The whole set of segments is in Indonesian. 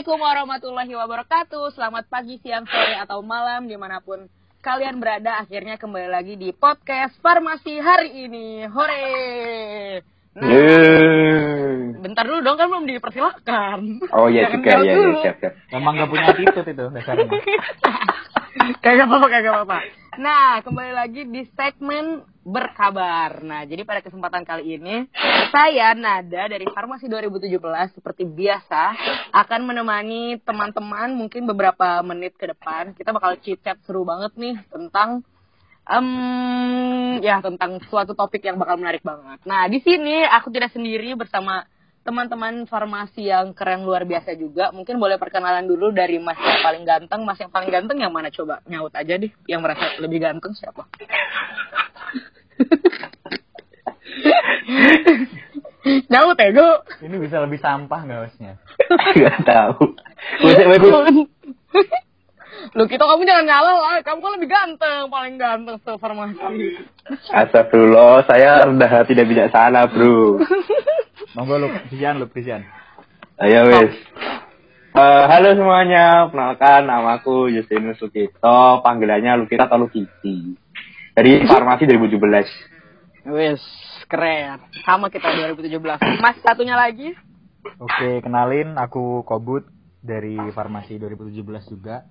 Assalamualaikum warahmatullahi wabarakatuh. Selamat pagi, siang, sore, atau malam di mana pun kalian berada. Akhirnya kembali lagi di podcast Farmasi hari ini. Hore! Nah, Yeay. bentar dulu dong kan belum dipersilahkan. Oh iya juga ya, dulu. ya siap siap. Memang gak punya attitude itu dasarnya. kagak apa-apa, kagak apa-apa. Nah, kembali lagi di segmen berkabar. Nah, jadi pada kesempatan kali ini, saya Nada dari Farmasi 2017 seperti biasa akan menemani teman-teman mungkin beberapa menit ke depan. Kita bakal chit-chat seru banget nih tentang em, ya tentang suatu topik yang bakal menarik banget. Nah, di sini aku tidak sendiri bersama teman-teman farmasi yang keren luar biasa juga. Mungkin boleh perkenalan dulu dari Mas yang paling ganteng. Mas yang paling ganteng yang mana coba nyaut aja deh. Yang merasa lebih ganteng siapa? nyaut ya, Go. Ini bisa lebih sampah gak hostnya? Gak tahu. Lu kita kamu jangan ngalah lah. Kamu kan lebih ganteng, paling ganteng se-farmasi. Astagfirullah, saya rendah hati dan bijaksana, Bro. Monggo lu, Christian, lu, Christian. Ayo wes. Eh, halo semuanya, kenalkan namaku Justinus Lukito, panggilannya Lukita atau Lukiti. Dari Farmasi 2017. Wes, keren. Sama kita 2017. Mas satunya lagi? Oke, kenalin aku Kobut dari Farmasi 2017 juga.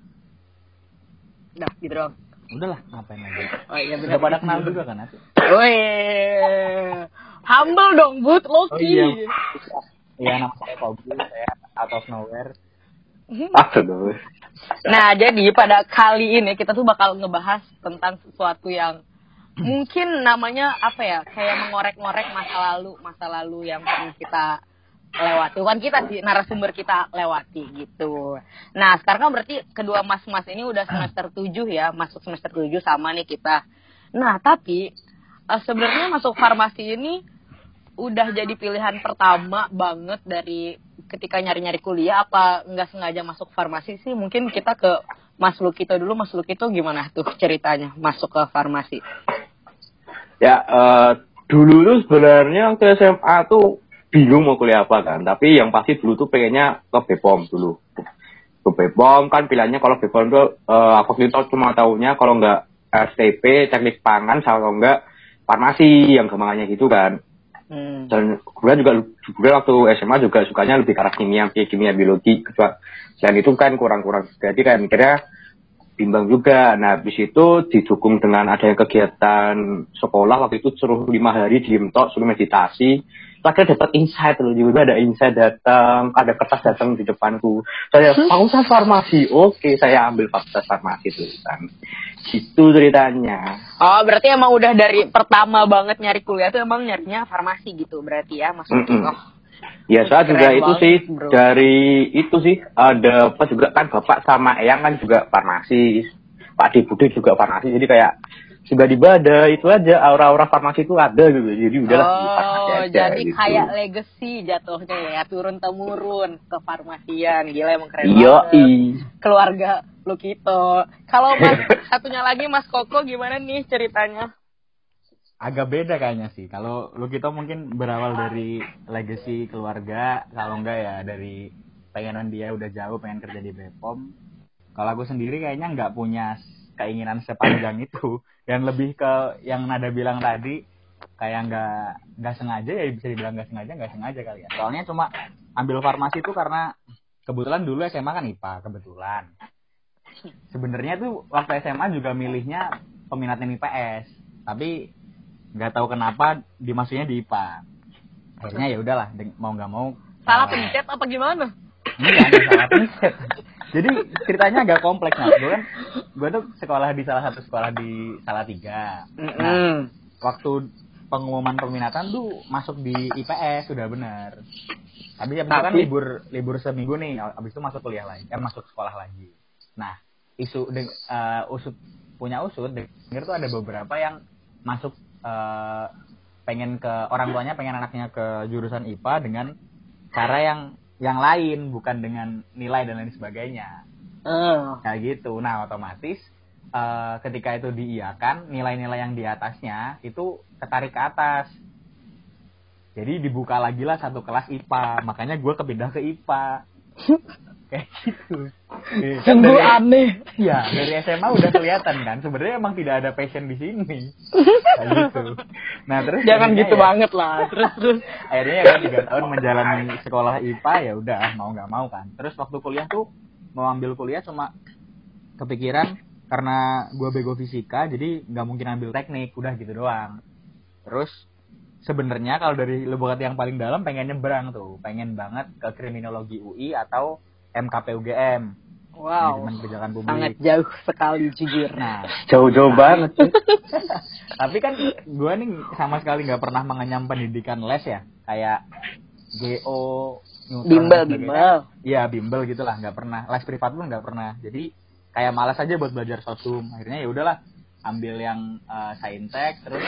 Udah, gitu dong. Udahlah, ngapain lagi? Oh iya benar. Udah pada kenal juga kan aku? Wih, humble dong, Bud, Loki. Oh, iya. Iya, nama saya Kobut, saya out of nowhere. Nah, jadi pada kali ini kita tuh bakal ngebahas tentang sesuatu yang mungkin namanya apa ya, kayak mengorek-ngorek masa lalu, masa lalu yang pernah kita lewati. Bukan kita sih, narasumber kita lewati gitu. Nah, sekarang kan berarti kedua mas-mas ini udah semester 7 ya, masuk semester 7 sama nih kita. Nah, tapi eh, sebenarnya masuk farmasi ini udah jadi pilihan pertama banget dari ketika nyari-nyari kuliah apa nggak sengaja masuk farmasi sih mungkin kita ke Mas Lukito dulu Mas Lukito gimana tuh ceritanya masuk ke farmasi Ya, eh, dulu tuh sebenarnya waktu SMA tuh bingung mau kuliah apa kan. Tapi yang pasti dulu tuh pengennya ke BPOM dulu. Ke BPOM kan pilihannya kalau BPOM tuh eh, aku itu cuma tahunya kalau nggak STP, teknik pangan, kalau nggak farmasi yang gampangnya gitu kan. Hmm. Dan gue juga gue waktu SMA juga sukanya lebih ke kimia, kimia biologi. Kecuali selain itu kan kurang-kurang. Jadi kayak mikirnya bimbang juga. Nah, habis itu didukung dengan adanya kegiatan sekolah waktu itu suruh lima hari diem tok, suruh meditasi. Akhirnya dapat insight loh, juga ada insight datang, ada kertas datang di depanku. Saya fakultas farmasi, oke saya ambil fakultas farmasi tulisan. Itu ceritanya. oh berarti emang udah dari pertama banget nyari kuliah tuh emang nyarinya farmasi gitu berarti ya Mas Lukito Mm-mm. Ya saya juga itu sih bro. dari itu sih ada apa juga kan bapak sama eyang kan juga farmasi, Pak Dibude juga farmasi jadi kayak tiba-tiba ada itu aja aura-aura farmasi itu ada gitu jadi udahlah Oh, aja, jadi gitu. kayak legacy jatuhnya ya, turun temurun ke farmasian. Gila emang keren Iya, banget. Keluarga Lukito. Kalau Mas satunya lagi Mas Koko gimana nih ceritanya? Agak beda kayaknya sih. Kalau lu kita mungkin berawal dari legacy keluarga, kalau enggak ya dari pengenan dia udah jauh pengen kerja di Bepom. Kalau aku sendiri kayaknya nggak punya keinginan sepanjang itu. Dan lebih ke yang Nada bilang tadi, kayak nggak nggak sengaja ya bisa dibilang nggak sengaja nggak sengaja kali ya. Soalnya cuma ambil farmasi itu karena kebetulan dulu SMA kan IPA kebetulan. Sebenarnya tuh waktu SMA juga milihnya peminatnya IPS, tapi nggak tahu kenapa dimasukinnya di IPA. Akhirnya ya udahlah, mau nggak mau. Salah eh, pencet apa gimana? Enggak, enggak salah pencet. Jadi ceritanya agak kompleks nah. Gue kan, gue tuh sekolah di salah satu sekolah di Salatiga. Nah, waktu pengumuman peminatan tuh masuk di IPS sudah benar. Habis itu kan Tapi- libur libur seminggu nih, habis itu masuk kuliah lagi, eh masuk sekolah lagi. Nah, isu de, eh, usut punya usut denger tuh ada beberapa yang masuk eh, pengen ke orang tuanya pengen anaknya ke jurusan IPA dengan cara yang yang lain bukan dengan nilai dan lain sebagainya Eh, kayak gitu nah otomatis eh, ketika itu diiakan nilai-nilai yang di atasnya itu ketarik ke atas jadi dibuka lagi lah satu kelas IPA makanya gue kepindah ke IPA kayak gitu Eh, kan Sungguh dari- aneh. Iya, dari SMA udah kelihatan kan. Sebenarnya emang tidak ada passion di sini. Kayak gitu. Nah, terus Jangan jadinya gitu ya, banget lah. Terus terus. Akhirnya kan tiga tahun menjalani sekolah IPA ya udah mau nggak mau kan. Terus waktu kuliah tuh mau ambil kuliah cuma kepikiran karena gua bego fisika jadi nggak mungkin ambil teknik udah gitu doang. Terus sebenarnya kalau dari lubuk hati yang paling dalam pengen nyebrang tuh, pengen banget ke kriminologi UI atau MKP UGM. Wow. Kebijakan publik. Sangat jauh sekali jujur. Nah, Jauh-jauh banget. tapi kan gue nih sama sekali nggak pernah mengenyam pendidikan les ya kayak GO Newton, Bimbel, bimbel. Iya bimbel gitulah nggak pernah les privat pun nggak pernah jadi kayak malas aja buat belajar sosum akhirnya ya udahlah ambil yang uh, saintek terus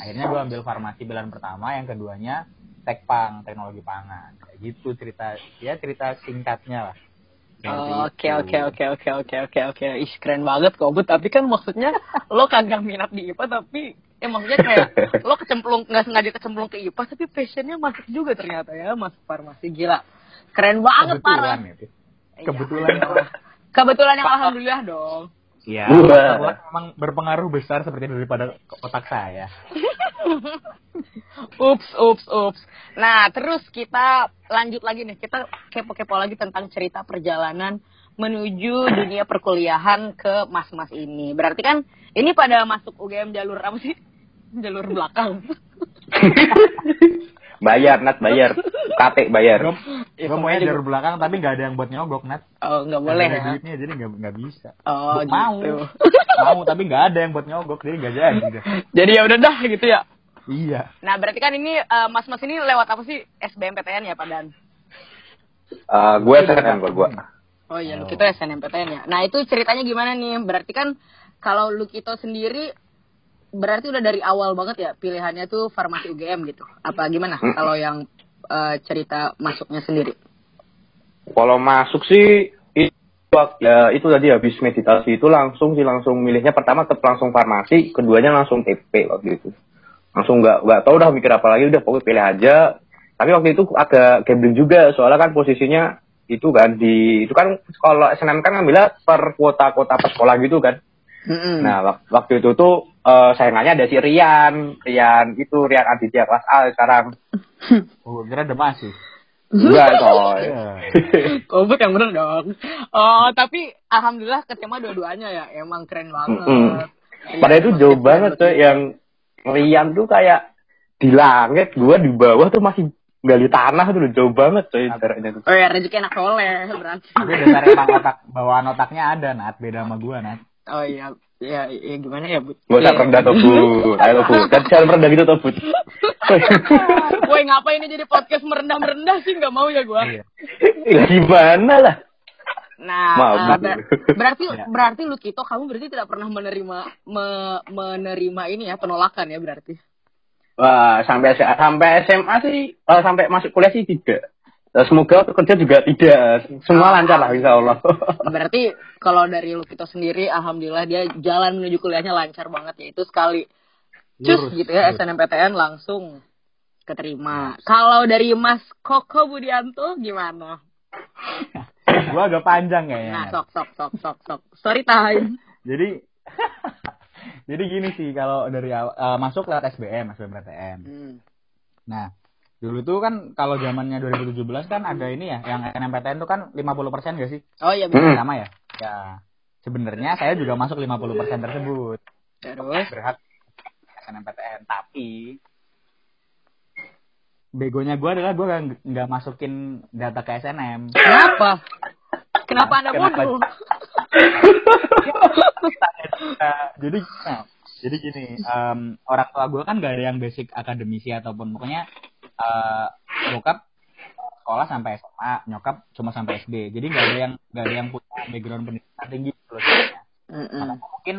akhirnya gue ambil farmasi pilihan pertama yang keduanya tekpang teknologi pangan kayak gitu cerita ya cerita singkatnya lah Oh, Oke itu. oke oke oke oke oke oke. Ih keren banget kok, but tapi kan maksudnya lo kagak minat di IPA tapi maksudnya kayak lo kecemplung nggak sengaja kecemplung ke IPA tapi passionnya masuk juga ternyata ya masuk farmasi gila. Keren banget parah. kebetulan Iya, kebetulan. Kebetulan yang alhamdulillah dong. Iya, Wah. kebetulan memang berpengaruh besar seperti daripada otak saya. Ups, ups, ups. Nah, terus kita lanjut lagi nih. Kita kepo-kepo lagi tentang cerita perjalanan menuju dunia perkuliahan ke mas-mas ini. Berarti kan ini pada masuk UGM jalur apa sih? Jalur belakang. Bayar, Nat, bayar. KT bayar. Gue Ya, maunya jalur belakang tapi nggak ada yang buat nyogok nat. Oh, nggak boleh ya. duitnya jadi nggak nggak bisa. Oh, mau, gitu. mau tapi nggak ada yang buat nyogok jadi nggak jadi. deh. Jadi ya udah dah gitu ya. Iya. Nah, berarti kan ini eh, mas-mas ini lewat apa sih? SBMPTN ya, Pak Dan? Eh, gue SNM gue, gue. Oh iya, Oh. Lukito SNMPTN ya. Nah itu ceritanya gimana nih? Berarti kan kalau Lukito sendiri berarti udah dari awal banget ya pilihannya tuh farmasi UGM gitu. Apa gimana Hmm. kalau yang eh, cerita masuknya sendiri? Kalau masuk sih itu ya itu tadi habis meditasi itu langsung sih langsung milihnya pertama tetap langsung farmasi, keduanya langsung TP waktu itu. Langsung nggak nggak tahu udah mikir apa lagi udah pokoknya pilih aja. Tapi waktu itu agak gambling juga soalnya kan posisinya itu kan di itu kan kalau SNM kan ngambilnya per kuota kuota per sekolah gitu kan. Mm-mm. Nah wak- waktu itu tuh eh, saingannya ada si Rian, Rian itu Rian Aditya kelas A sekarang. Oh, kira ada masih. Enggak coy. Iya. Kobut yang bener dong. Oh tapi alhamdulillah ketema dua-duanya ya. Emang keren banget. Iya, Padahal itu jauh banget coy yang Rian tuh kayak di langit, gua di bawah tuh masih gali tanah tuh jauh banget coy jaraknya tuh. Oh ya rezeki anak soleh berarti. Tapi dasar emang otak bawaan otaknya ada nat beda sama gua nat. Oh iya, ya, ya gimana ya bu? Gak usah Iya. rendah tuh bu, ayo bu, kan jangan rendah gitu tuh bu. Woi ngapain ini jadi podcast merendah merendah sih nggak mau ya gua. Iya. Ya, gimana lah? Nah, Maaf, Bu. ber- berarti Ya. berarti Lukito kamu berarti tidak pernah menerima me- menerima ini ya penolakan ya berarti. Wah, sampai sampai SMA sih, eh, sampai masuk kuliah sih tidak. Eh, Semoga kerja juga tidak. Semua lancar lah, insya Allah. Berarti kalau dari Lukito sendiri, alhamdulillah dia jalan menuju kuliahnya lancar banget ya itu sekali. Cus Lurus, gitu ya lurus. SNMPTN langsung keterima. Kalau dari Mas Koko Budianto gimana? Gua agak panjang kayaknya. Nah, sok sok sok sok sok. Story time. Jadi jadi gini sih kalau dari eh, masuk lewat SBM, SBMPTN. Hmm. Nah, dulu tuh kan kalau zamannya 2017 kan ada ini ya, yang SNMPTN tuh kan 50% gak sih? Oh iya benar. Sama ya? Ya. Sebenarnya saya juga masuk 50% tersebut. Terus Berhak SNMPTN, tapi begonya gue adalah gue nggak masukin data ke SNM. kenapa? Kenapa Anda Kenapa? bodoh? Nah, jadi nah, jadi gini orang tua gue kan gak ada yang basic akademisi ataupun pokoknya eh bokap sekolah sampai SMA nyokap cuma sampai SD jadi gak ada yang gak ada yang punya background pendidikan tinggi gitu loh sebenarnya. Mm-mm. Makanya mungkin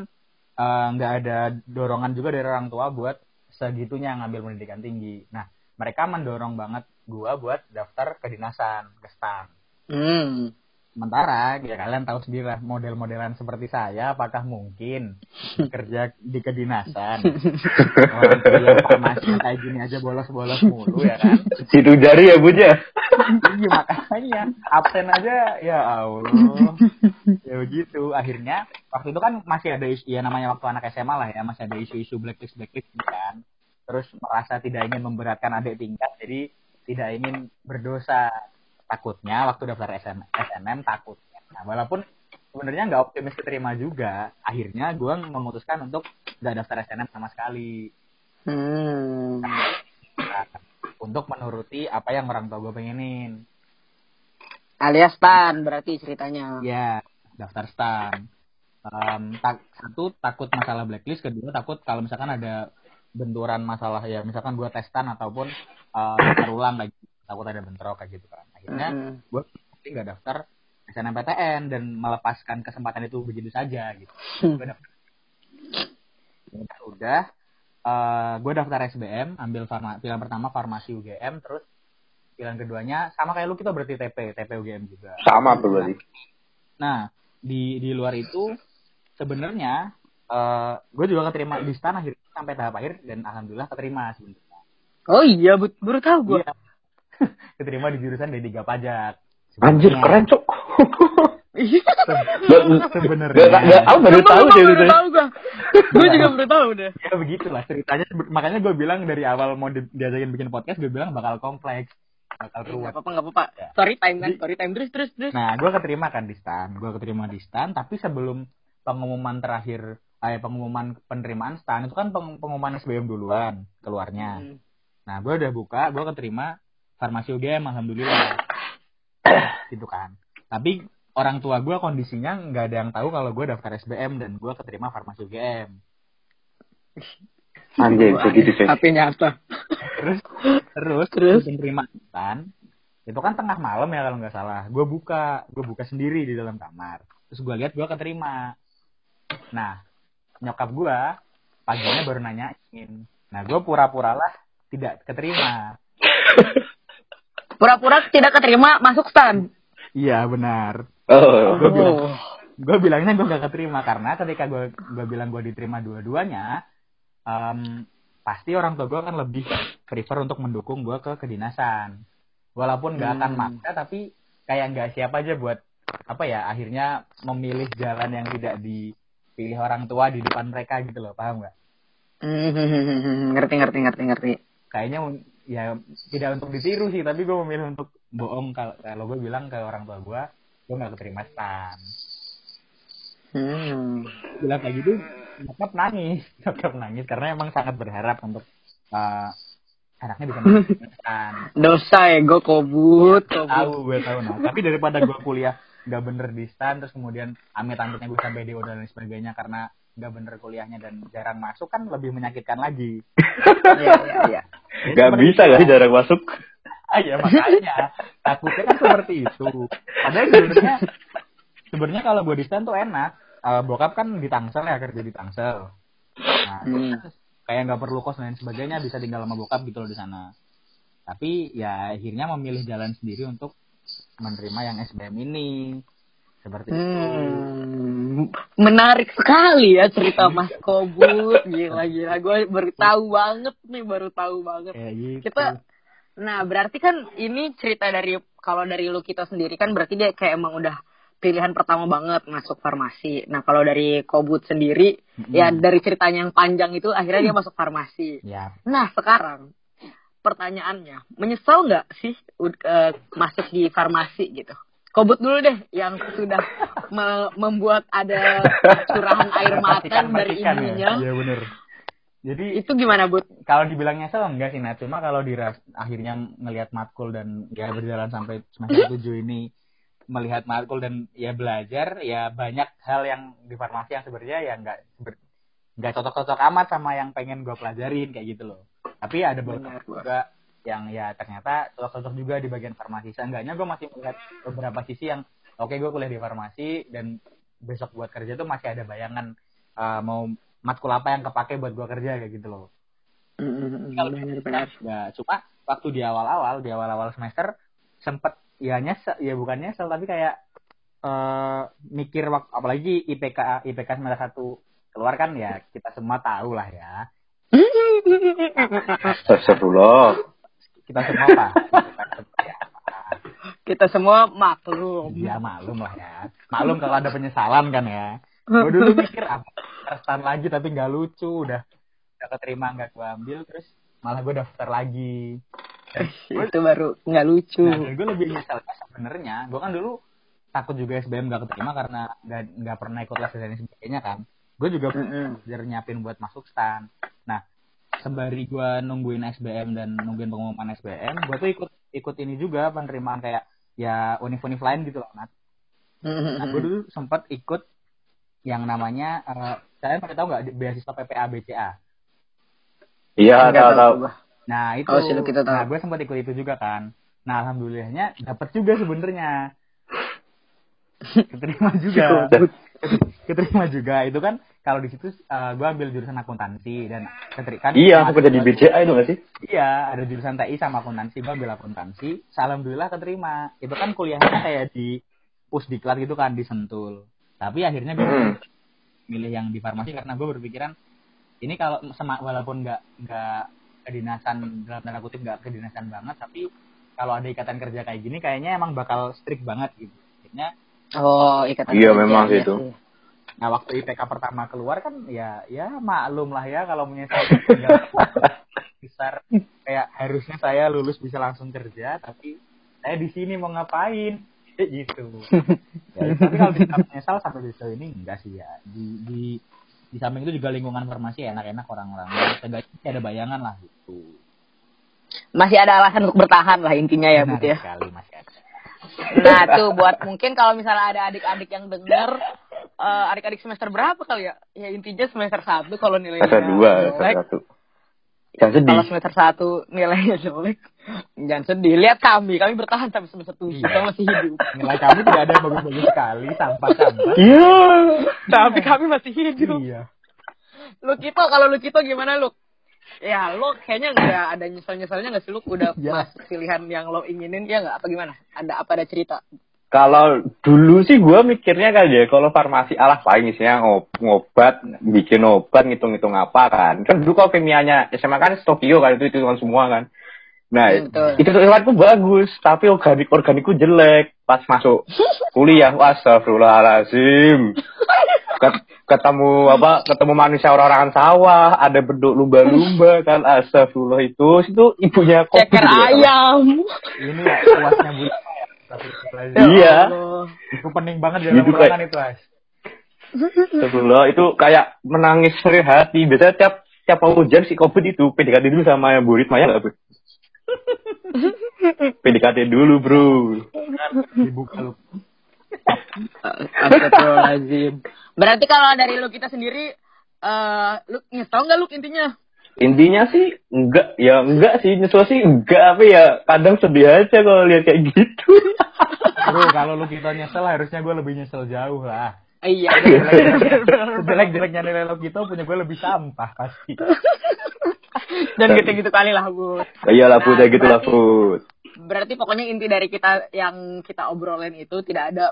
eh, nggak ada dorongan juga dari orang tua buat segitunya ngambil pendidikan tinggi nah mereka mendorong banget gua buat daftar kedinasan ke STAN Hmm. Sementara ya kalian tahu sendiri lah model-modelan seperti saya apakah mungkin kerja di kedinasan? Orang kerja farmasi kayak gini aja bolos-bolos mulu ya kan? Situ jari ya Bunya. iya makanya. Absen aja ya Allah. Ya begitu. Akhirnya waktu itu kan masih ada isu ya namanya waktu anak SMA lah ya masih ada isu-isu blacklist blacklist kan. Terus merasa tidak ingin memberatkan adik tingkat jadi tidak ingin berdosa takutnya waktu daftar SM, SNM takutnya nah, walaupun sebenarnya nggak optimis keterima juga akhirnya gue memutuskan untuk nggak daftar SNM sama sekali Hmm. Nah, untuk menuruti apa yang orang tua gue pengenin Alias Tan berarti ceritanya. ya daftar stan Em, tak, satu takut masalah blacklist kedua takut kalau misalkan ada benturan masalah ya misalkan gue testan ataupun uh, daftar ulang kayak gitu. takut ada bentrok kayak gitu kan akhirnya Mm-mm. gue pasti nggak daftar SNMPTN dan melepaskan kesempatan itu begitu saja gitu gue daftar udah udah gue daftar SBM ambil farma pilihan pertama farmasi UGM terus pilihan keduanya sama kayak lu kita berarti TP TP UGM juga Sama tuh berarti. Nah, di di luar itu sebenarnya eh gue juga keterima di stan akhirnya sampai tahap akhir dan alhamdulillah keterima sebenarnya. Oh iya, baru tahu gue. Iya. keterima di jurusan D3 pajak. Anjir Sebenarnya- keren cok. Sebenarnya. Gak, gak, aku baru tahu sih itu. gue. Gue juga baru tahu deh. Ya begitulah ceritanya. Makanya gue bilang dari awal mau di- diajakin bikin podcast, gue bilang bakal kompleks, bakal Gak ruwet. apa-apa, gak apa-apa. Ya. Story time kan, story time terus terus terus. Nah, gue keterima kan di stan, gue keterima di stan, tapi sebelum pengumuman terakhir, eh, pengumuman penerimaan stan itu kan peng- pengumuman SBM duluan keluarnya. Hmm. Nah, gue udah buka, gue keterima farmasi UGM, alhamdulillah. gitu kan. Tapi orang tua gue kondisinya nggak ada yang tahu kalau gue daftar SBM dan gue keterima farmasi UGM. Anjir begitu sih. Tapi nyata. Terus, terus, Terus? penerimaan itu kan tengah malam ya kalau nggak salah. Gue buka, gue buka sendiri di dalam kamar. Terus gue lihat gue keterima. Nah, nyokap gue paginya baru nanyain. Nah, gue pura-pura lah tidak keterima. Pura-pura tidak keterima masuk stan. Iya benar. Oh. Gue bilang, Oh. gue bilangnya gue gak keterima karena ketika gue gue bilang gue diterima dua-duanya, em, pasti orang tua gue kan lebih prefer untuk mendukung gue ke kedinasan. Walaupun gak akan Hmm. maksa tapi kayak nggak siap aja buat apa ya akhirnya memilih jalan yang tidak dipilih orang tua di depan mereka gitu loh paham nggak? Hmm, ngerti ngerti ngerti ngerti. Kayaknya ya tidak untuk ditiru sih tapi gue memilih untuk bohong kalau kalau gue bilang ke orang tua gue gue nggak keterima stan. Hmm. bilang kayak gitu nyokap nangis nyokap nangis karena emang sangat berharap untuk uh, anaknya bisa menemukan Dosa ya gue kobut, tahu gue tahu nah tapi daripada gue kuliah nggak bener di stan terus kemudian amit-amitnya gue sampai DO dan lain sebagainya karena nggak bener kuliahnya dan jarang masuk kan lebih menyakitkan lagi. Iya iya iya. Gak bisa gak sih jarang masuk. ah ya makanya. Takutnya kan seperti itu. Padahal sebenarnya sebenarnya kalau gue di stan tuh enak. Eh, bokap kan di Tangsel ya kerja di Tangsel. Nah Hmm. kayak nggak perlu kos dan lain sebagainya bisa tinggal sama bokap gitu loh di sana. Tapi ya akhirnya memilih jalan sendiri untuk menerima yang SBM ini seperti itu Hmm, menarik sekali ya cerita Mas Kobut. Gila gila, gue baru tahu banget nih, baru tahu banget. kayak gitu Kita, nah berarti kan ini cerita dari kalau dari lu kita sendiri kan berarti dia kayak emang udah pilihan pertama banget masuk farmasi. Nah kalau dari Kobut sendiri, Mm-mm. ya dari ceritanya yang panjang itu akhirnya dia masuk farmasi. ya Nah sekarang pertanyaannya, menyesal nggak sih eh, masuk di farmasi gitu? Kobut dulu deh yang sudah me- membuat ada curahan air mata dari matikan ya. ibunya. Iya bener. Jadi Itu gimana, Bud? kalau dibilang nyesel enggak sih, nah cuma kalau diras akhirnya ngelihat matkul dan ya berjalan sampai semester 7 ini melihat matkul dan ya belajar ya banyak hal yang di farmasi yang sebenarnya ya enggak ber- nggak cocok-cocok amat sama yang pengen gue pelajarin kayak gitu loh. Tapi ada beberapa Benar, juga yang ya ternyata cocok-cocok juga di bagian farmasi. Seenggaknya gue masih melihat beberapa sisi yang oke gue kuliah di farmasi dan besok buat kerja tuh masih ada bayangan uh, mau matkul apa yang kepake buat gue kerja kayak gitu loh. Benar-benar. Ya, cuma waktu di awal-awal, di awal-awal semester sempet ya nyesel, ya bukan nyesel tapi kayak eh, mikir waktu apalagi IPK IPK semester satu keluar kan ya kita semua tahu lah ya Astagfirullah. Kita semua pak Kita semua maklum. ya maklum lah ya maklum kalau ada penyesalan kan ya gue dulu mikir apa daftar lagi tapi nggak lucu udah udah keterima nggak gue ambil terus malah gue daftar lagi Itu baru nggak lucu. Nah, dan gue lebih nyeselnya sebenarnya, gue kan dulu takut juga SBM gak keterima karena gak, nggak pernah ikut les dan sebagainya kan. Gue juga Mm-mm. belajar nyiapin buat masuk stan. Sembari gue nungguin SBM dan nungguin pengumuman SBM, gue tuh ikut ikut ini juga penerimaan kayak ya univ-univ lain gitu loh, Nat. Nah, gue dulu sempat ikut yang namanya, eh kalian pada tahu nggak beasiswa PPA BCA? Iya, Nggak tahu tahu. Nah itu, Oh, kita tahu. nah gue sempat ikut itu juga kan. Nah alhamdulillahnya dapat juga sebenarnya. Keterima juga. Keterima juga. Itu kan kalau di situ eh, gue ambil jurusan akuntansi dan keterima. Iya, aku jadi BCA itu nggak sih? Iya, ada jurusan TI sama akuntansi. Gue ambil akuntansi. Alhamdulillah keterima. Itu kan kuliahnya kayak di pusdiklat gitu kan di Sentul. Tapi akhirnya gue Hmm. milih yang di farmasi karena gue berpikiran ini kalau sema- walaupun nggak nggak kedinasan dalam tanda kutip nggak kedinasan banget tapi kalau ada ikatan kerja kayak gini kayaknya emang bakal strict banget gitu akhirnya Oh, ikatan Iya, kerja, memang iya gitu. sih. Nah waktu IPK pertama keluar kan ya ya maklum lah ya kalau menyesal tinggal besar kayak harusnya saya lulus bisa langsung kerja tapi saya di sini mau ngapain? Kayak gitu. Ya, tapi kalau dibilang menyesal sampai sejauh ini enggak sih ya. Di di di samping itu juga lingkungan farmasi enak-enak orang-orang. Seenggaknya ada bayangan lah gitu. Masih ada alasan untuk bertahan lah intinya ya, Benar Bud ya. sekali masih ada. Nah, tuh buat mungkin kalau misalnya ada adik-adik yang denger eh, adik-adik semester berapa kali ya? Ya intinya semester 1 kalau nilainya Semester dua, jelek. semester satu. Jangan sedih. Kalau semester 1 nilainya jelek, jangan sedih. Lihat kami, kami bertahan sampai semester 7, Iya. kami masih hidup. nilai kamu tidak ada bagus-bagus sekali sampah-sampah Iya. Tapi kami masih hidup. iya Lu Kito, kalau lu Kito gimana lu? Ya, lo kayaknya nggak ada nyesel-nyeselnya nggak sih lu udah Iya. masuk pilihan yang lo inginin ya nggak apa gimana? Ada apa ada cerita? Kalau dulu sih gue mikirnya kan ya, kalau farmasi alah paling isinya ngob- ngobat, bikin obat, ngitung-ngitung apa kan. Kan dulu kalau kimianya SMA kan Tokyo kan, itu itu semua kan. Nah, Hmm, betul. itu tulisanku bagus, tapi organik organikku jelek. Pas masuk kuliah. Ket- ketemu apa? Ketemu manusia orang-orang sawah, ada beduk lumba-lumba kan, astagfirullah itu, itu ibunya kopi. Ceker ayam. ini ya bu Iya. Allah. itu penting banget dalam Gitu, ulangan itu as Astagfirullah, itu kayak menangis seri hati. Biasanya tiap tiap mau hujan si COVID itu PDKT dulu sama yang Bu Risma ya nggak, Bu? PDKT dulu, Bro. dibuka lu Astagfirullahaladzim. Berarti kalau dari lu kita sendiri, eh lu nyesel nggak lu intinya? Intinya sih enggak, ya enggak sih, nyesel sih enggak, tapi ya kadang sedih aja kalau lihat kayak gitu. bro kalau lu kita nyesel harusnya gue lebih nyesel jauh lah Iya. jelek jeleknya nilai lo kita punya gue lebih sampah pasti Dan gitu-gitu kali lah, Bu. Iyalah, Bu, Nah, kayak gitu lah, berarti- Bu. Berarti pokoknya inti dari kita yang kita obrolin itu tidak ada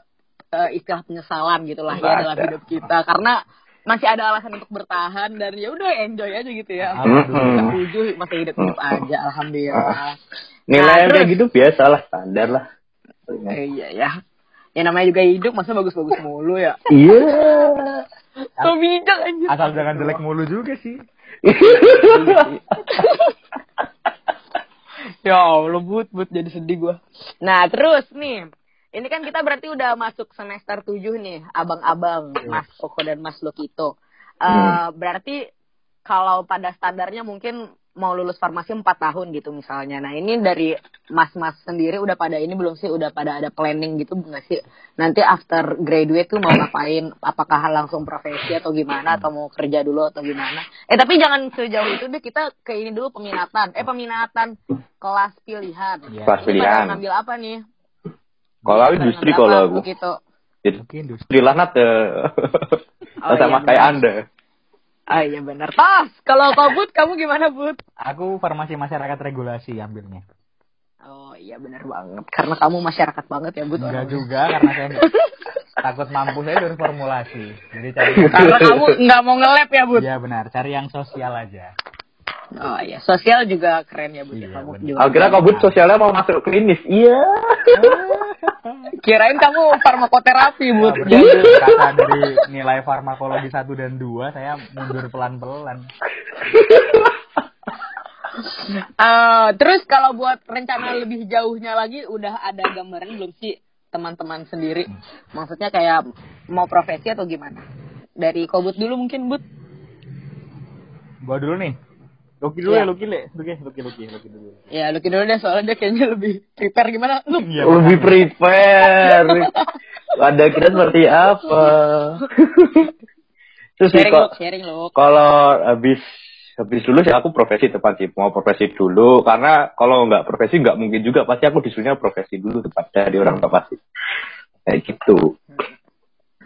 eh, istilah penyesalan gitu lah ya dalam hidup kita karena masih ada alasan untuk bertahan dan ya udah enjoy aja gitu ya. Alhamdulillah. Setuju masih hidup hidup aja alhamdulillah. Nilai Nah, yang kayak terus- gitu biasa lah, standar lah. Eh, iya ya. Ya namanya juga hidup masa bagus-bagus mulu ya. Iya. So bijak aja. asal jangan jelek mulu juga sih Ya Allah, but, but jadi sedih gua. Nah, terus nih. Ini kan kita berarti udah masuk semester 7 nih, abang-abang, Mas Koko dan Mas Lokito. Eh berarti kalau pada standarnya mungkin mau lulus farmasi 4 tahun gitu misalnya. Nah, ini dari Mas-mas sendiri udah pada ini belum sih? Udah pada ada planning gitu nggak sih? Nanti after graduate tuh mau ngapain? Apakah langsung profesi atau gimana? Atau mau kerja dulu atau gimana? Eh, tapi jangan sejauh itu deh. Kita ke ini dulu peminatan. Eh, peminatan kelas pilihan. Iya. Kelas pilihan. ngambil apa nih? Kalau aku industri kalau aku. Gitu. Mungkin industri industri lah Nat. eh. Oh, sama iya, kayak benar. Anda. Ah iya benar. Tas, kalau kau Bud, kamu gimana Bud? aku farmasi masyarakat regulasi ambilnya Oh iya benar banget. Karena kamu masyarakat banget ya Bud. enggak juga karena saya takut mampu saya dari formulasi jadi cari Karena kamu nggak mau nge-lab ya, Bud? Iya benar cari yang sosial aja Oh iya, sosial juga keren ya, Bud. Iya, kamu bener. juga. Akhirnya kau but sosialnya mau masuk klinis. Iya. Kirain kamu farmakoterapi, benar. kata dari nilai farmakologi 1 dan 2 saya mundur pelan-pelan Eh, terus kalau buat rencana lebih jauhnya lagi udah ada gambaran belum sih teman-teman sendiri? Maksudnya kayak mau profesi atau gimana? Dari Kobut dulu mungkin, Bud. gua dulu nih Luki dulu Iya. ya Luki le Luki Luki Luki Luki dulu Ya, Lucky dulu deh soalnya dia kayaknya lebih prepare gimana? Lu Iya, Lebih prepare. Ada kira seperti apa? Terus sih sharing kok sharing lu. kalau habis habis lulus ya aku profesi tepat sih mau profesi dulu karena kalau nggak profesi nggak mungkin juga pasti aku disuruhnya profesi dulu tepat dari orang tua pasti kayak gitu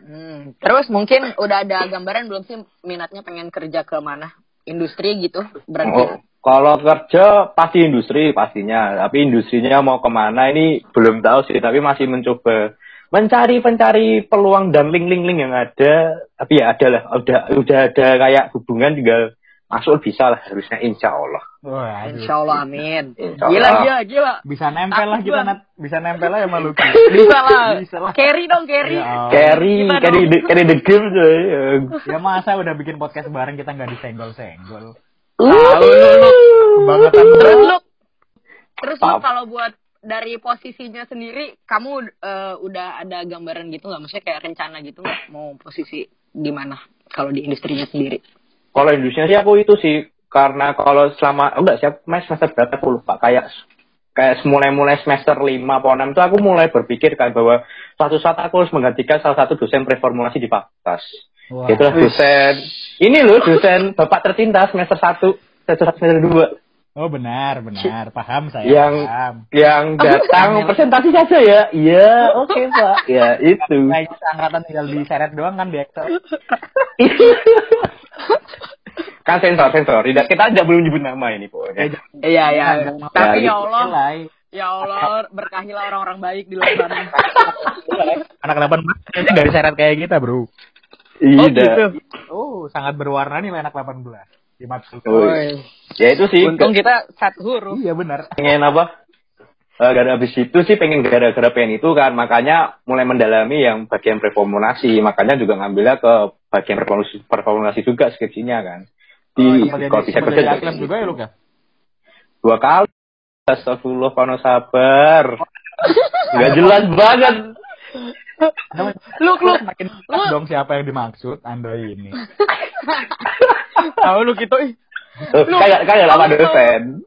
Hmm. Terus mungkin udah ada gambaran belum sih minatnya pengen kerja ke mana? Industri gitu berarti. Oh, kalau kerja pasti industri pastinya, tapi industrinya mau ke mana ini belum tahu sih, tapi masih mencoba mencari pencari peluang dan link-link-link yang ada. Tapi ya ada lah, udah udah ada kayak hubungan tinggal masuk bisa lah harusnya insya Allah. Wah. Insya Allah amin. Insya Gila, Allah. gila, gila. bisa nempel lah kita Nat. bisa nempel lah sama Luki Bisa lah. Bisa lah. Carry dong, carry. Ya. Carry, carry the, carry the game coy. ya masa udah bikin podcast bareng kita nggak disenggol-senggol Tahu lu, lu. kebangetan Terus lu, terus lu kalau buat dari posisinya sendiri, kamu eh, udah ada gambaran gitu nggak? Maksudnya kayak rencana gitu nggak? Mau posisi di mana? Kalau di industrinya sendiri? Kalau industrinya sih aku itu sih karena kalau selama oh enggak siap mes semester berapa aku lupa kayak kayak mulai mulai semester 5 atau 6 itu aku mulai berpikir kan bahwa suatu saat aku harus menggantikan salah satu dosen preformulasi di fakultas. Wah. Itulah dosen. Ini loh dosen Bapak tercinta semester 1, semester 1, semester 2 oh benar benar paham saya yang paham yang datang presentasi saja ya. Iya, oke Pak. Ya, itu. Nah, itu angkatan tinggal diseret doang kan di Excel. kan sensor sensor. Tidak kita tidak boleh menyebut nama ini pokoknya. Iya, iya. Tapi ya Ya, Allah, ya Allah, berkahilah orang-orang baik di luar sana. Anak 18 kayaknya nggak diseret kayak kita, Bro. Oh Iya. gitu. Oh, sangat berwarna nih anak 18. Oh. Ya itu sih. Untung kita satu huruf. Iya benar. pengen apa? Eh, gara habis itu sih pengen gara-gara pengen itu kan makanya mulai mendalami yang bagian preformulasi makanya juga ngambilnya ke bagian preformulasi juga skripsinya kan di Oh, kalau bisa kerja juga atlet juga ya, Luka? dua kali Astagfirullah kono sabar nggak jelas banget Lu, lu, Makin jelas dong siapa yang dimaksud Anda ini. tahu lu gitu. ih. Lu- kayak kayak lama dosen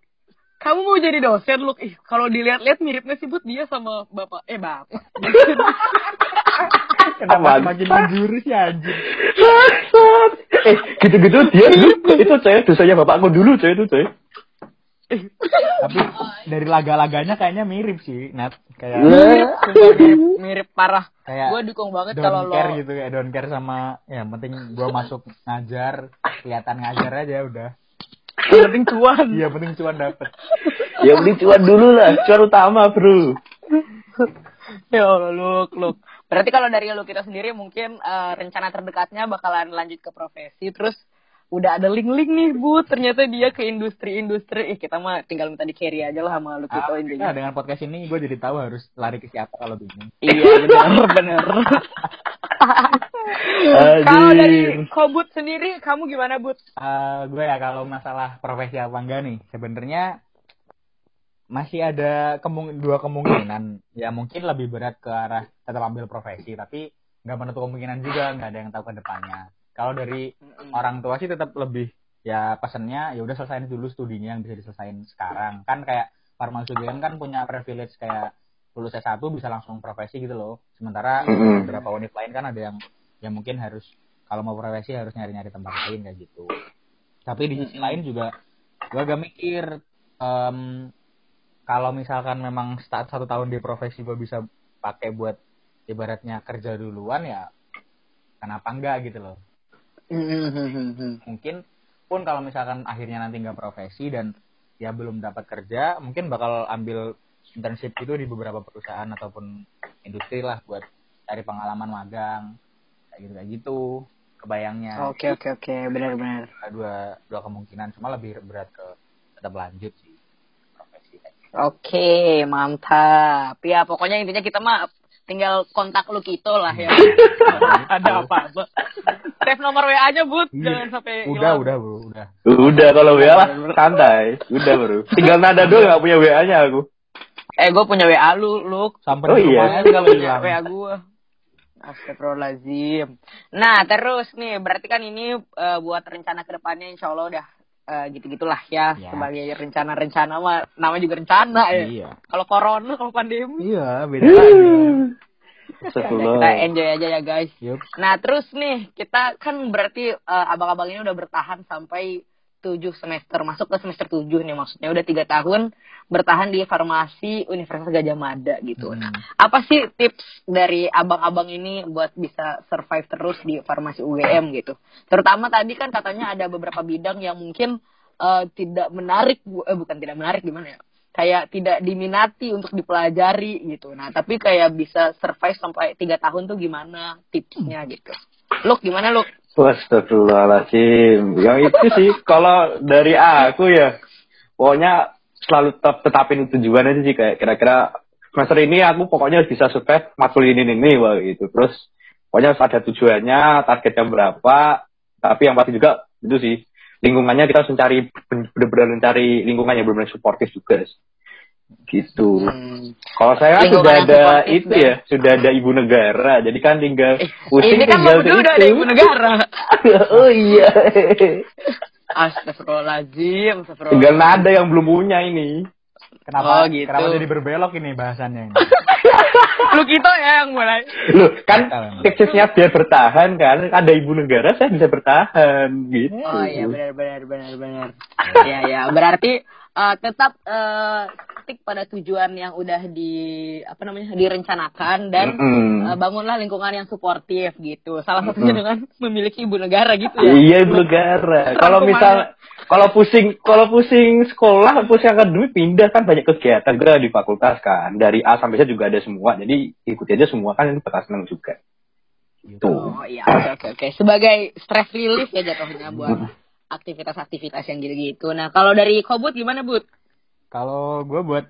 Kamu mau jadi dosen, lu. Ih, kalau dilihat-lihat miripnya sih Bud dia sama bapak. Eh, bapak. Kenapa semakin menjurus ya anjing? eh gitu-gitu dia dulu itu saya dosanya bapakku dulu coy itu coy Tapi dari laga-laganya kayaknya mirip sih, Nat. Kayak mirip, sumpah, mirip, mirip parah. kayak Gue dukung banget kalau don't lo. care gitu kayak don't care sama ya yang penting gua masuk ngajar kelihatan ngajar aja udah Yang penting cuan. iya penting cuan dapet ya beli cuan dulu lah cuan utama bro Ya Allah, Luk, Luk. Berarti kalau dari lu kita sendiri mungkin eh, rencana terdekatnya bakalan lanjut ke profesi. Terus udah ada link-link nih, Bu. Ternyata dia ke industri-industri. Eh, kita mah tinggal minta di carry aja lah sama lu kita Ah, intinya. nah, dengan podcast ini gue jadi tahu harus lari ke siapa kalau bingung Iya, benar, benar. Kalau dari Kobut sendiri, kamu gimana, Bud? Eh, gue ya kalau masalah profesi apa enggak nih sebenarnya masih ada kemung dua kemungkinan ya mungkin lebih berat ke arah tetap ambil profesi tapi nggak menutup kemungkinan juga nggak ada yang tahu ke depannya kalau dari orang tua sih tetap lebih ya pesannya ya udah selesaiin dulu studinya yang bisa diselesain sekarang. Kan kayak farmasi UGM kan punya privilege kayak lulus S1 bisa langsung profesi gitu loh. Sementara Mm-mm. beberapa univ lain kan ada yang yang mungkin harus kalau mau profesi harus nyari-nyari tempat lain kayak gitu. Tapi di sisi lain juga gue agak mikir em, kalau misalkan memang start satu tahun di profesi gue bisa pakai buat ibaratnya kerja duluan ya kenapa enggak gitu loh mungkin pun kalau misalkan akhirnya nanti nggak profesi dan ya belum dapat kerja mungkin bakal ambil internship itu di beberapa perusahaan ataupun industri lah buat cari pengalaman magang kayak gitu kayak gitu kebayangnya Oke oke oke benar-benar. dua dua kemungkinan cuma lebih berat ke tetap lanjut sih profesi gitu. Oke mantap. Ya pokoknya intinya kita mah tinggal kontak lu gitu lah ya. Ada apa-apa. Save nomor WA-nya Bud, Iya. jangan sampai udah udah bro udah Udah kalau WA lah santai. Udah baru. Tinggal nada doang gak punya WA-nya aku. Eh gue punya WA lu, lu sampai Oh, iya. rumahnya kalau punya WA gue. Astagfirullahaladzim. Nah terus nih berarti kan ini eh, buat rencana ke depannya insya Allah udah eh, gitu-gitulah ya, Ya. sebagai rencana-rencana mah namanya juga rencana ya. iya Kalau corona, kalau pandemi, iya beda lagi Kita enjoy aja ya guys. Yup. Nah terus nih kita kan berarti eh, abang-abang ini udah bertahan sampai 7 semester masuk ke semester 7 nih maksudnya udah tiga tahun bertahan di farmasi Universitas Gajah Mada gitu. Hmm. Nah apa sih tips dari abang-abang ini buat bisa survive terus di farmasi UGM gitu? Terutama tadi kan katanya ada beberapa bidang yang mungkin eh, tidak menarik, eh, bukan tidak menarik gimana ya? Kayak tidak diminati untuk dipelajari gitu. Nah tapi kayak bisa survive sampai tiga tahun tuh gimana tipsnya gitu? Luk gimana Luk? Astagfirullahaladzim. Yang itu sih kalau dari aku ya pokoknya selalu tetap tetapin tujuan aja sih kayak kira-kira semester ini aku pokoknya harus bisa survive matkul ini ini wah gitu. Terus pokoknya harus ada tujuannya, targetnya berapa. Tapi yang pasti juga itu sih lingkungannya kita harus mencari benar-benar mencari lingkungan yang benar-benar suportif juga. Gitu. Hmm. Kalau saya kan Lingkungan sudah ada itu dan- ya, sudah ada ibu negara. Jadi kan tinggal pusing Ini kan tinggal berdua udah ada itu. ibu negara. oh iya. Astagfirullahaladzim. Astagfirullah. Tinggal nada yang belum punya ini. Kenapa Oh, gitu. kenapa jadi berbelok ini bahasannya ini Lu gitu ya yang mulai. Loh, kan tipsnya biar bertahan kan. Ada ibu negara saya bisa bertahan gitu. Oh iya benar benar benar benar. Iya ya berarti eh, tetap eh, stick pada tujuan yang udah di apa namanya direncanakan dan Mm-mm. eh, bangunlah lingkungan yang suportif gitu. Salah satunya dengan memiliki ibu negara gitu ya. Iya ibu negara. Kalau misal kalau pusing kalau pusing sekolah, pusing akademik pindah kan banyak kegiatan juga di fakultas kan. Dari A sampai Z juga ada semua. Jadi ikuti aja semua kan itu bakal seneng juga. Gitu. Oh iya oke oke oke. Sebagai stress relief ya jatuhnya buat aktivitas-aktivitas yang gitu-gitu. Nah kalau dari Kobut gimana Bud? Kalau gue buat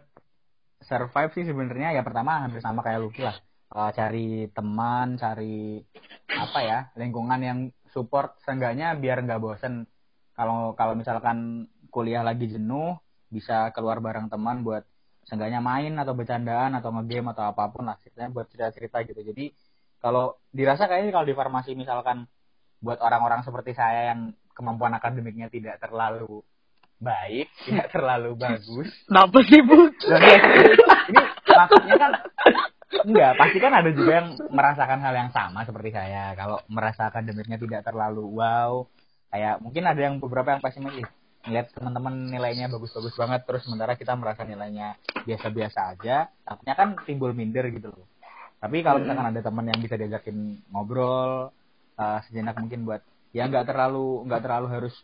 survive sih sebenarnya ya pertama hampir sama kayak Lucky lah. Eh, cari teman, cari apa ya lingkungan yang support seenggaknya biar nggak bosen. Kalau kalau misalkan kuliah lagi jenuh bisa keluar bareng teman buat seenggaknya main atau bercandaan atau ngegame atau apa pun lah ceritanya buat cerita-cerita gitu. Jadi kalau dirasa kayaknya kalau di farmasi misalkan buat orang-orang seperti saya yang kemampuan akademiknya tidak terlalu baik, tidak terlalu bagus. Kenapa sih ya, ini maksudnya kan enggak, pasti kan ada juga yang merasakan hal yang sama seperti saya. Kalau merasa akademiknya tidak terlalu wow, kayak mungkin ada yang beberapa yang pesimis ngeliat teman-teman nilainya bagus-bagus banget terus sementara kita merasa nilainya biasa-biasa aja takutnya kan timbul minder gitu loh tapi kalau misalkan ada teman yang bisa diajakin ngobrol eh, sejenak mungkin buat ya nggak terlalu nggak terlalu harus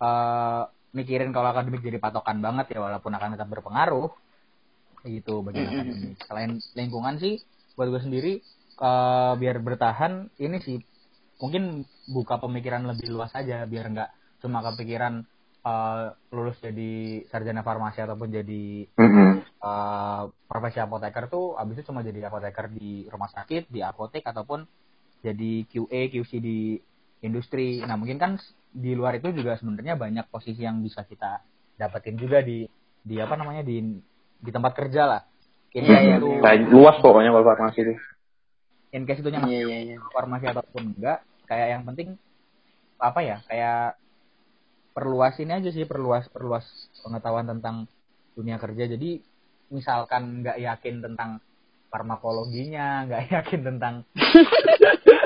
eh, mikirin kalau akademik jadi patokan banget ya walaupun akan tetap berpengaruh. Gitu bagian akademik. Selain lingkungan sih buat gue sendiri eh, biar bertahan ini sih mungkin buka pemikiran lebih luas aja biar nggak cuma kepikiran eh, lulus jadi sarjana farmasi ataupun jadi Mm-mm. eh, profesi apoteker tuh abis itu cuma jadi apoteker di rumah sakit di apotek ataupun jadi QA QC di industri. Nah mungkin kan di luar itu juga sebenarnya banyak posisi yang bisa kita dapetin juga di di apa namanya di di tempat kerja lah in Iya, case iya, itu luas pokoknya kalau farmasi itu. in case itunya masuk Iya iya iya. farmasi ataupun enggak kayak yang penting apa ya kayak perluas ini aja sih perluas perluas pengetahuan tentang dunia kerja jadi misalkan nggak yakin tentang farmakologinya nggak yakin tentang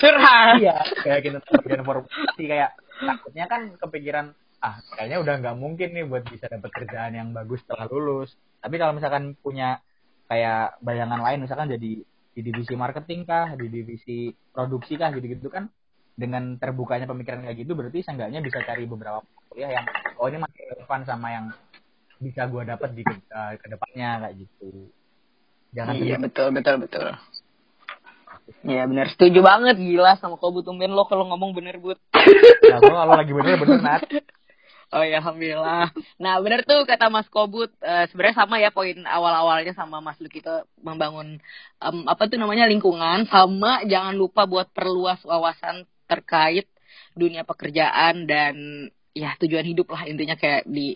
Curhat. iya kayak tentang bagian formasi kayak takutnya kan kepikiran ah kayaknya udah nggak mungkin nih buat bisa dapat kerjaan yang bagus setelah lulus tapi kalau misalkan punya kayak bayangan lain misalkan jadi di divisi marketing kah di divisi produksi kah gitu gitu kan dengan terbukanya pemikiran kayak gitu berarti seenggaknya bisa cari beberapa kuliah yang oh ini masih relevan sama yang bisa gue dapat di ke, eh, ke depannya kayak gitu jangan Iya betul betul betul. Ya benar setuju banget gila sama Kobut tumben lo kalau ngomong bener but. Nah, gua kalau lagi bener bener nat. Oh ya alhamdulillah. Nah bener tuh kata Mas Kobut eh, sebenarnya sama ya poin awal-awalnya sama Mas Luki itu membangun em, apa tuh namanya lingkungan sama jangan lupa buat perluas wawasan terkait dunia pekerjaan dan ya tujuan hidup lah intinya kayak di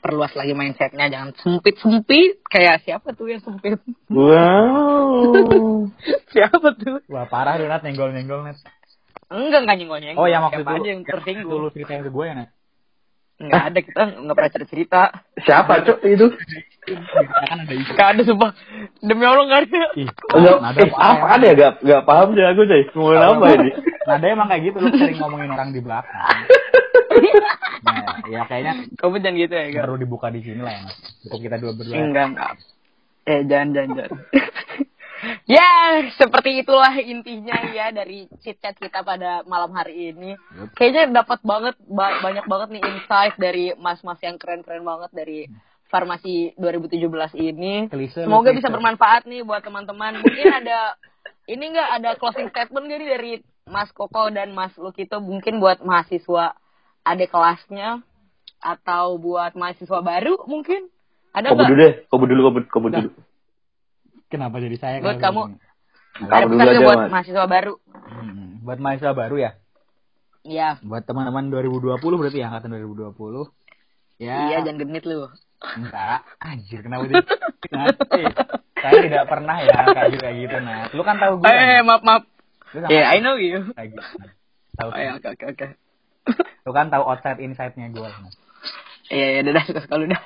perluas lagi mindsetnya jangan sempit sempit kayak siapa tuh yang sempit Wow. siapa tuh Wah parah tuh nat nyenggol nyenggol nat. enggak enggak nyenggol nyenggol Oh yang waktu Siapa itu aja yang tersinggung Dulu ceritain ke gue ya nat. nggak ada kita nggak pernah cerita cerita Siapa cuk itu? kan ada nggak ada sumpah demi allah nggak ada Ih, Enggak, nada eh, apa ada ya? Gak, gak paham deh aku deh. Ngomongin apa ini? Nada emang kayak gitu lu sering ngomongin orang di belakang. Nah, ya kayaknya kamu jangan gitu ya enggak perlu dibuka di sini lah ya. Mas. Kita dua berdua. enggak enggak eh jangan jangan jangan ya seperti itulah intinya ya dari chit chat kita pada malam hari ini Yup. kayaknya dapat banget ba- banyak banget nih insight dari mas-mas yang keren-keren banget dari farmasi 2017 ini lu semoga bisa bermanfaat nih buat teman-teman mungkin ada ini enggak ada closing statement gak nih dari Mas Koko dan Mas Lukito mungkin buat mahasiswa adik kelasnya atau buat mahasiswa baru mungkin ada Kobu nggak dulu deh. Kobu dulu, kobu, kobu Nah. dulu. Kenapa jadi saya? Buat kamu. ada Kamu dulu pesan nggak aja, buat Mas. mahasiswa baru Hmm, buat mahasiswa baru ya. Iya Buat teman-teman 2020 berarti ya angkatan 2020. Ya. iya jangan genit lu Enggak. Anjir kenapa jadi Nanti. Saya tidak pernah ya kayak gitu kayak gitu nah. Lu kan tahu gue. eh maaf maaf Lu sama ya I know you kayak gitu. Tahu. oh, ya, oke oke oke Lu kan tahu outside inside-nya gue. Iya iya udah sekali udah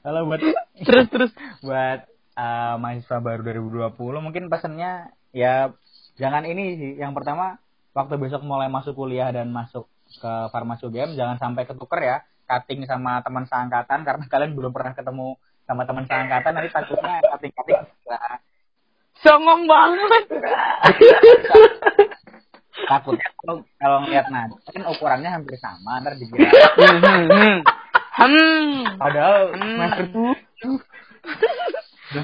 Kalau buat terus terus buat eh, mahasiswa baru 2020 mungkin pesannya ya jangan ini sih. Yang pertama waktu besok mulai masuk kuliah dan masuk ke farmasi UGM jangan sampai ketuker ya cutting sama teman seangkatan karena kalian belum pernah ketemu sama teman seangkatan nanti takutnya cutting cutting songong banget takut. Kalau kalau ngeliat nah kan ukurannya hampir sama ntar dikira hmm hmm hmm. Hmm. Padahal Hmm. semester tujuh.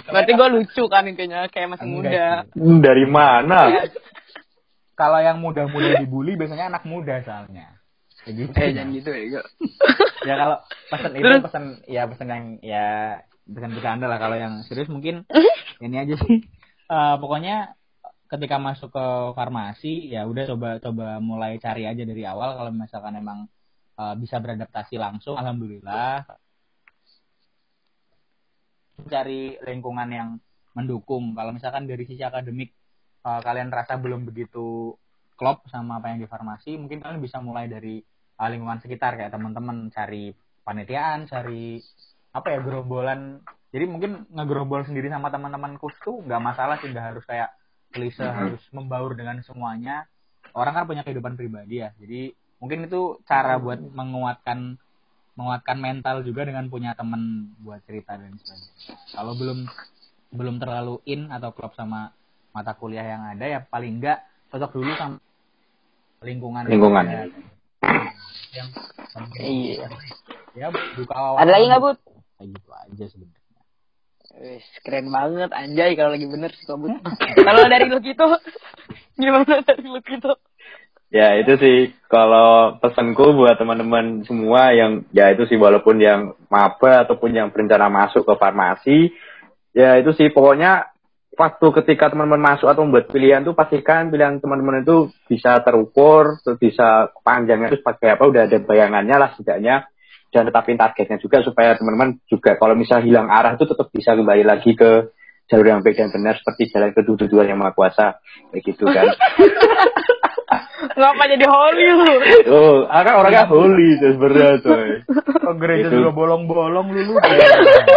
Berarti gue lucu kan intinya kayak masih muda. Enggak sih. Dari mana? kalau yang muda-muda dibully biasanya anak muda soalnya. Kayak gitu. Eh jangan gitu ya ya kalau pesan itu pesan ya pesan yang ya pesan bercanda lah. Kalau yang serius mungkin ini aja sih. Eh, pokoknya ketika masuk ke farmasi ya udah coba coba mulai cari aja dari awal. Kalau misalkan emang eh, bisa beradaptasi langsung alhamdulillah. Cari lingkungan yang mendukung. Kalau misalkan dari sisi akademik eh, kalian rasa belum begitu klop sama apa yang di farmasi mungkin kalian bisa mulai dari eh, lingkungan sekitar kayak teman-teman cari panitiaan cari apa ya gerombolan. Jadi mungkin ngegerombol sendiri sama teman-teman kus tuh nggak masalah sih nggak harus kayak klise harus membaur dengan semuanya. Orang kan punya kehidupan pribadi ya. Jadi mungkin itu cara buat menguatkan menguatkan mental juga dengan punya teman buat cerita dan sebagainya. Kalau belum belum terlalu in atau klop sama mata kuliah yang ada ya paling enggak cocok dulu sama lingkungan yang Lingkungan. ada. yang iya. ya buka wawasan. Ada lagi nggak kayak gitu aja sebenarnya Wih, keren banget anjay kalau lagi bener sih kabut. kalau dari lu gitu gimana dari lu gitu? Ya itu sih kalau pesanku buat teman-teman semua yang ya itu sih walaupun yang maba ataupun yang berencana masuk ke farmasi ya itu sih pokoknya waktu ketika teman-teman masuk atau membuat pilihan tuh pastikan pilihan teman-teman itu bisa terukur, terus bisa panjangnya itu sebagai apa udah ada bayangannya lah setidaknya dan tetapin targetnya juga supaya teman-teman juga kalau misal hilang arah itu tetap bisa kembali lagi ke jalur yang baik dan benar seperti jalan kedua-dua yang maha kuasa kayak gitu kan. Ngapa jadi holy lu? Oh, kan orangnya holy sebenarnya tuh. Kok gereja Itu. juga bolong-bolong lulu.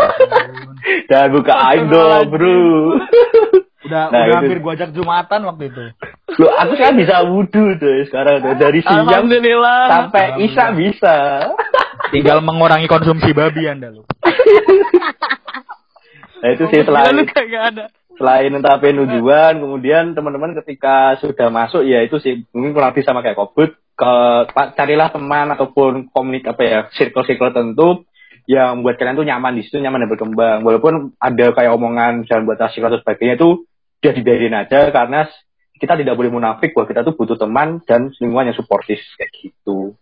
Dan buka aib dong, bro. udah Nah, udah itu. hampir gua ajak jumatan waktu itu. Loh, aku kan bisa wudhu tuh sekarang tuh. Dari siang sampai isya bisa. Tinggal mengurangi konsumsi babi Anda lu. Nah itu sih selain kagak ada. selain netapin tujuan, kemudian teman-teman ketika sudah masuk ya itu sih mungkin kurang lebih sama kayak kobut ke carilah teman ataupun komunik apa ya circle-circle tertentu yang buat kalian tuh nyaman di situ nyaman dan berkembang walaupun ada kayak omongan jangan buat asik atau sebagainya itu dia dibiarin aja karena kita tidak boleh munafik bahwa kita tuh butuh teman dan lingkungan yang suportif kayak gitu.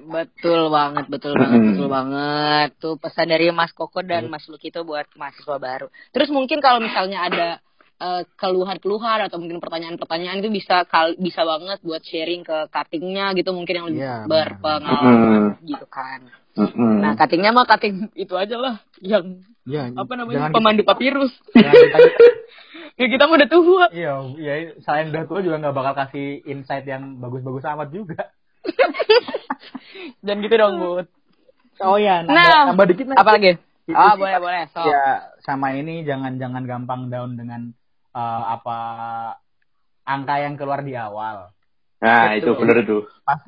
Betul banget, betul banget, betul banget. Tuh pesan dari Mas Koko dan Mas Luki itu buat mahasiswa baru. Terus mungkin kalau misalnya ada eh, keluhan-keluhan atau mungkin pertanyaan-pertanyaan itu bisa kal bisa banget buat sharing ke cuttingnya gitu mungkin yang lebih Iya, benar. berpengalaman gitu kan. Mm-mm. Nah cuttingnya mah cutting itu aja lah yang Iya, apa namanya jangan pemandu papirus. jangan kita- ya kita mah udah tua. Iya, iya, selain udah tua juga nggak bakal kasih insight yang bagus-bagus amat juga. Dan gitu dong, Bud. Oh iya, nambah, Nah, nambah dikit nih. Apa lagi? Itu Ah, sih, boleh, boleh. So. Ya, sama ini jangan jangan gampang down dengan eh, apa angka yang keluar di awal. Nah, itu Betul. bener tuh. Pas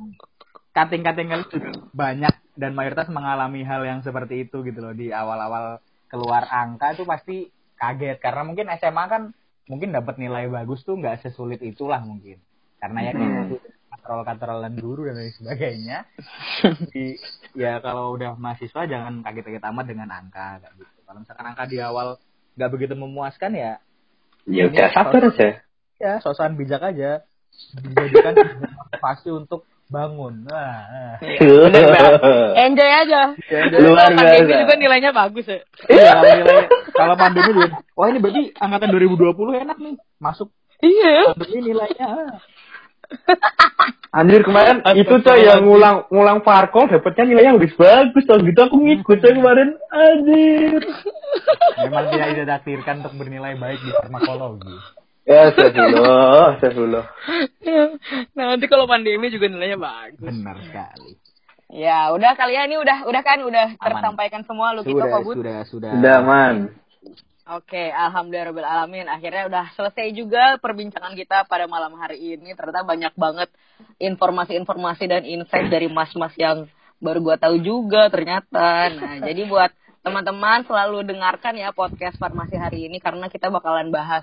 cutting-cutting kalian juga banyak dan mayoritas mengalami hal yang seperti itu gitu loh di awal-awal keluar angka itu pasti kaget karena mungkin SMA kan mungkin dapat nilai bagus tuh nggak sesulit itulah mungkin karena ya Hmm. Katrol-katrolan guru dan lain sebagainya Jadi, ya kalau udah mahasiswa jangan kaget-kaget amat dengan angka kayak gitu kalau misalkan angka di awal nggak begitu memuaskan ya Ya udah sabar aja. ya sosokan bijak aja dijadikan motivasi untuk bangun nah, nah. Enjoy aja. Luar Kalau pandemi biasa. juga nilainya bagus ya. Iya, kalau nilai kalau pandemi dia, wah ini berarti angkatan 2020 enak nih masuk Iya. pandemi nilainya. Anjir kemarin itu coy yang ngulang ngulang Farkol dapetnya nilainya lebih bagus tuh gitu aku ngikut coy kemarin anjir. Memang tidak ditakdirkan untuk bernilai baik di farmakologi. Ya astagfirullah, astagfirullah. Nah, nanti kalau pandemi juga nilainya bagus. Benar sekali. Ya, udah kalian ini udah udah kan udah Aman. tersampaikan semua lu gitu Sudah, kok, Bud. sudah, sudah. Udah man. Oke, alhamdulillah alamin. Akhirnya udah selesai juga perbincangan kita pada malam hari ini. Ternyata banyak banget informasi-informasi dan insight dari mas-mas yang baru gua tahu juga ternyata. Nah, jadi buat teman-teman selalu dengarkan ya podcast farmasi hari ini karena kita bakalan bahas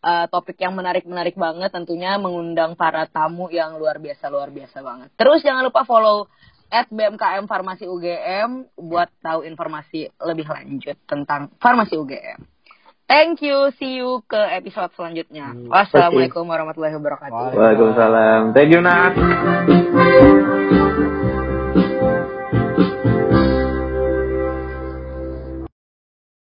eh, topik yang menarik-menarik banget tentunya mengundang para tamu yang luar biasa luar biasa banget. Terus jangan lupa follow at BMKM Farmasi UGM buat tahu informasi lebih lanjut tentang Farmasi UGM. Thank you, see you ke episode selanjutnya. Wassalamualaikum warahmatullahi wabarakatuh. Waalaikumsalam. Waalaikumsalam. Thank you Nat.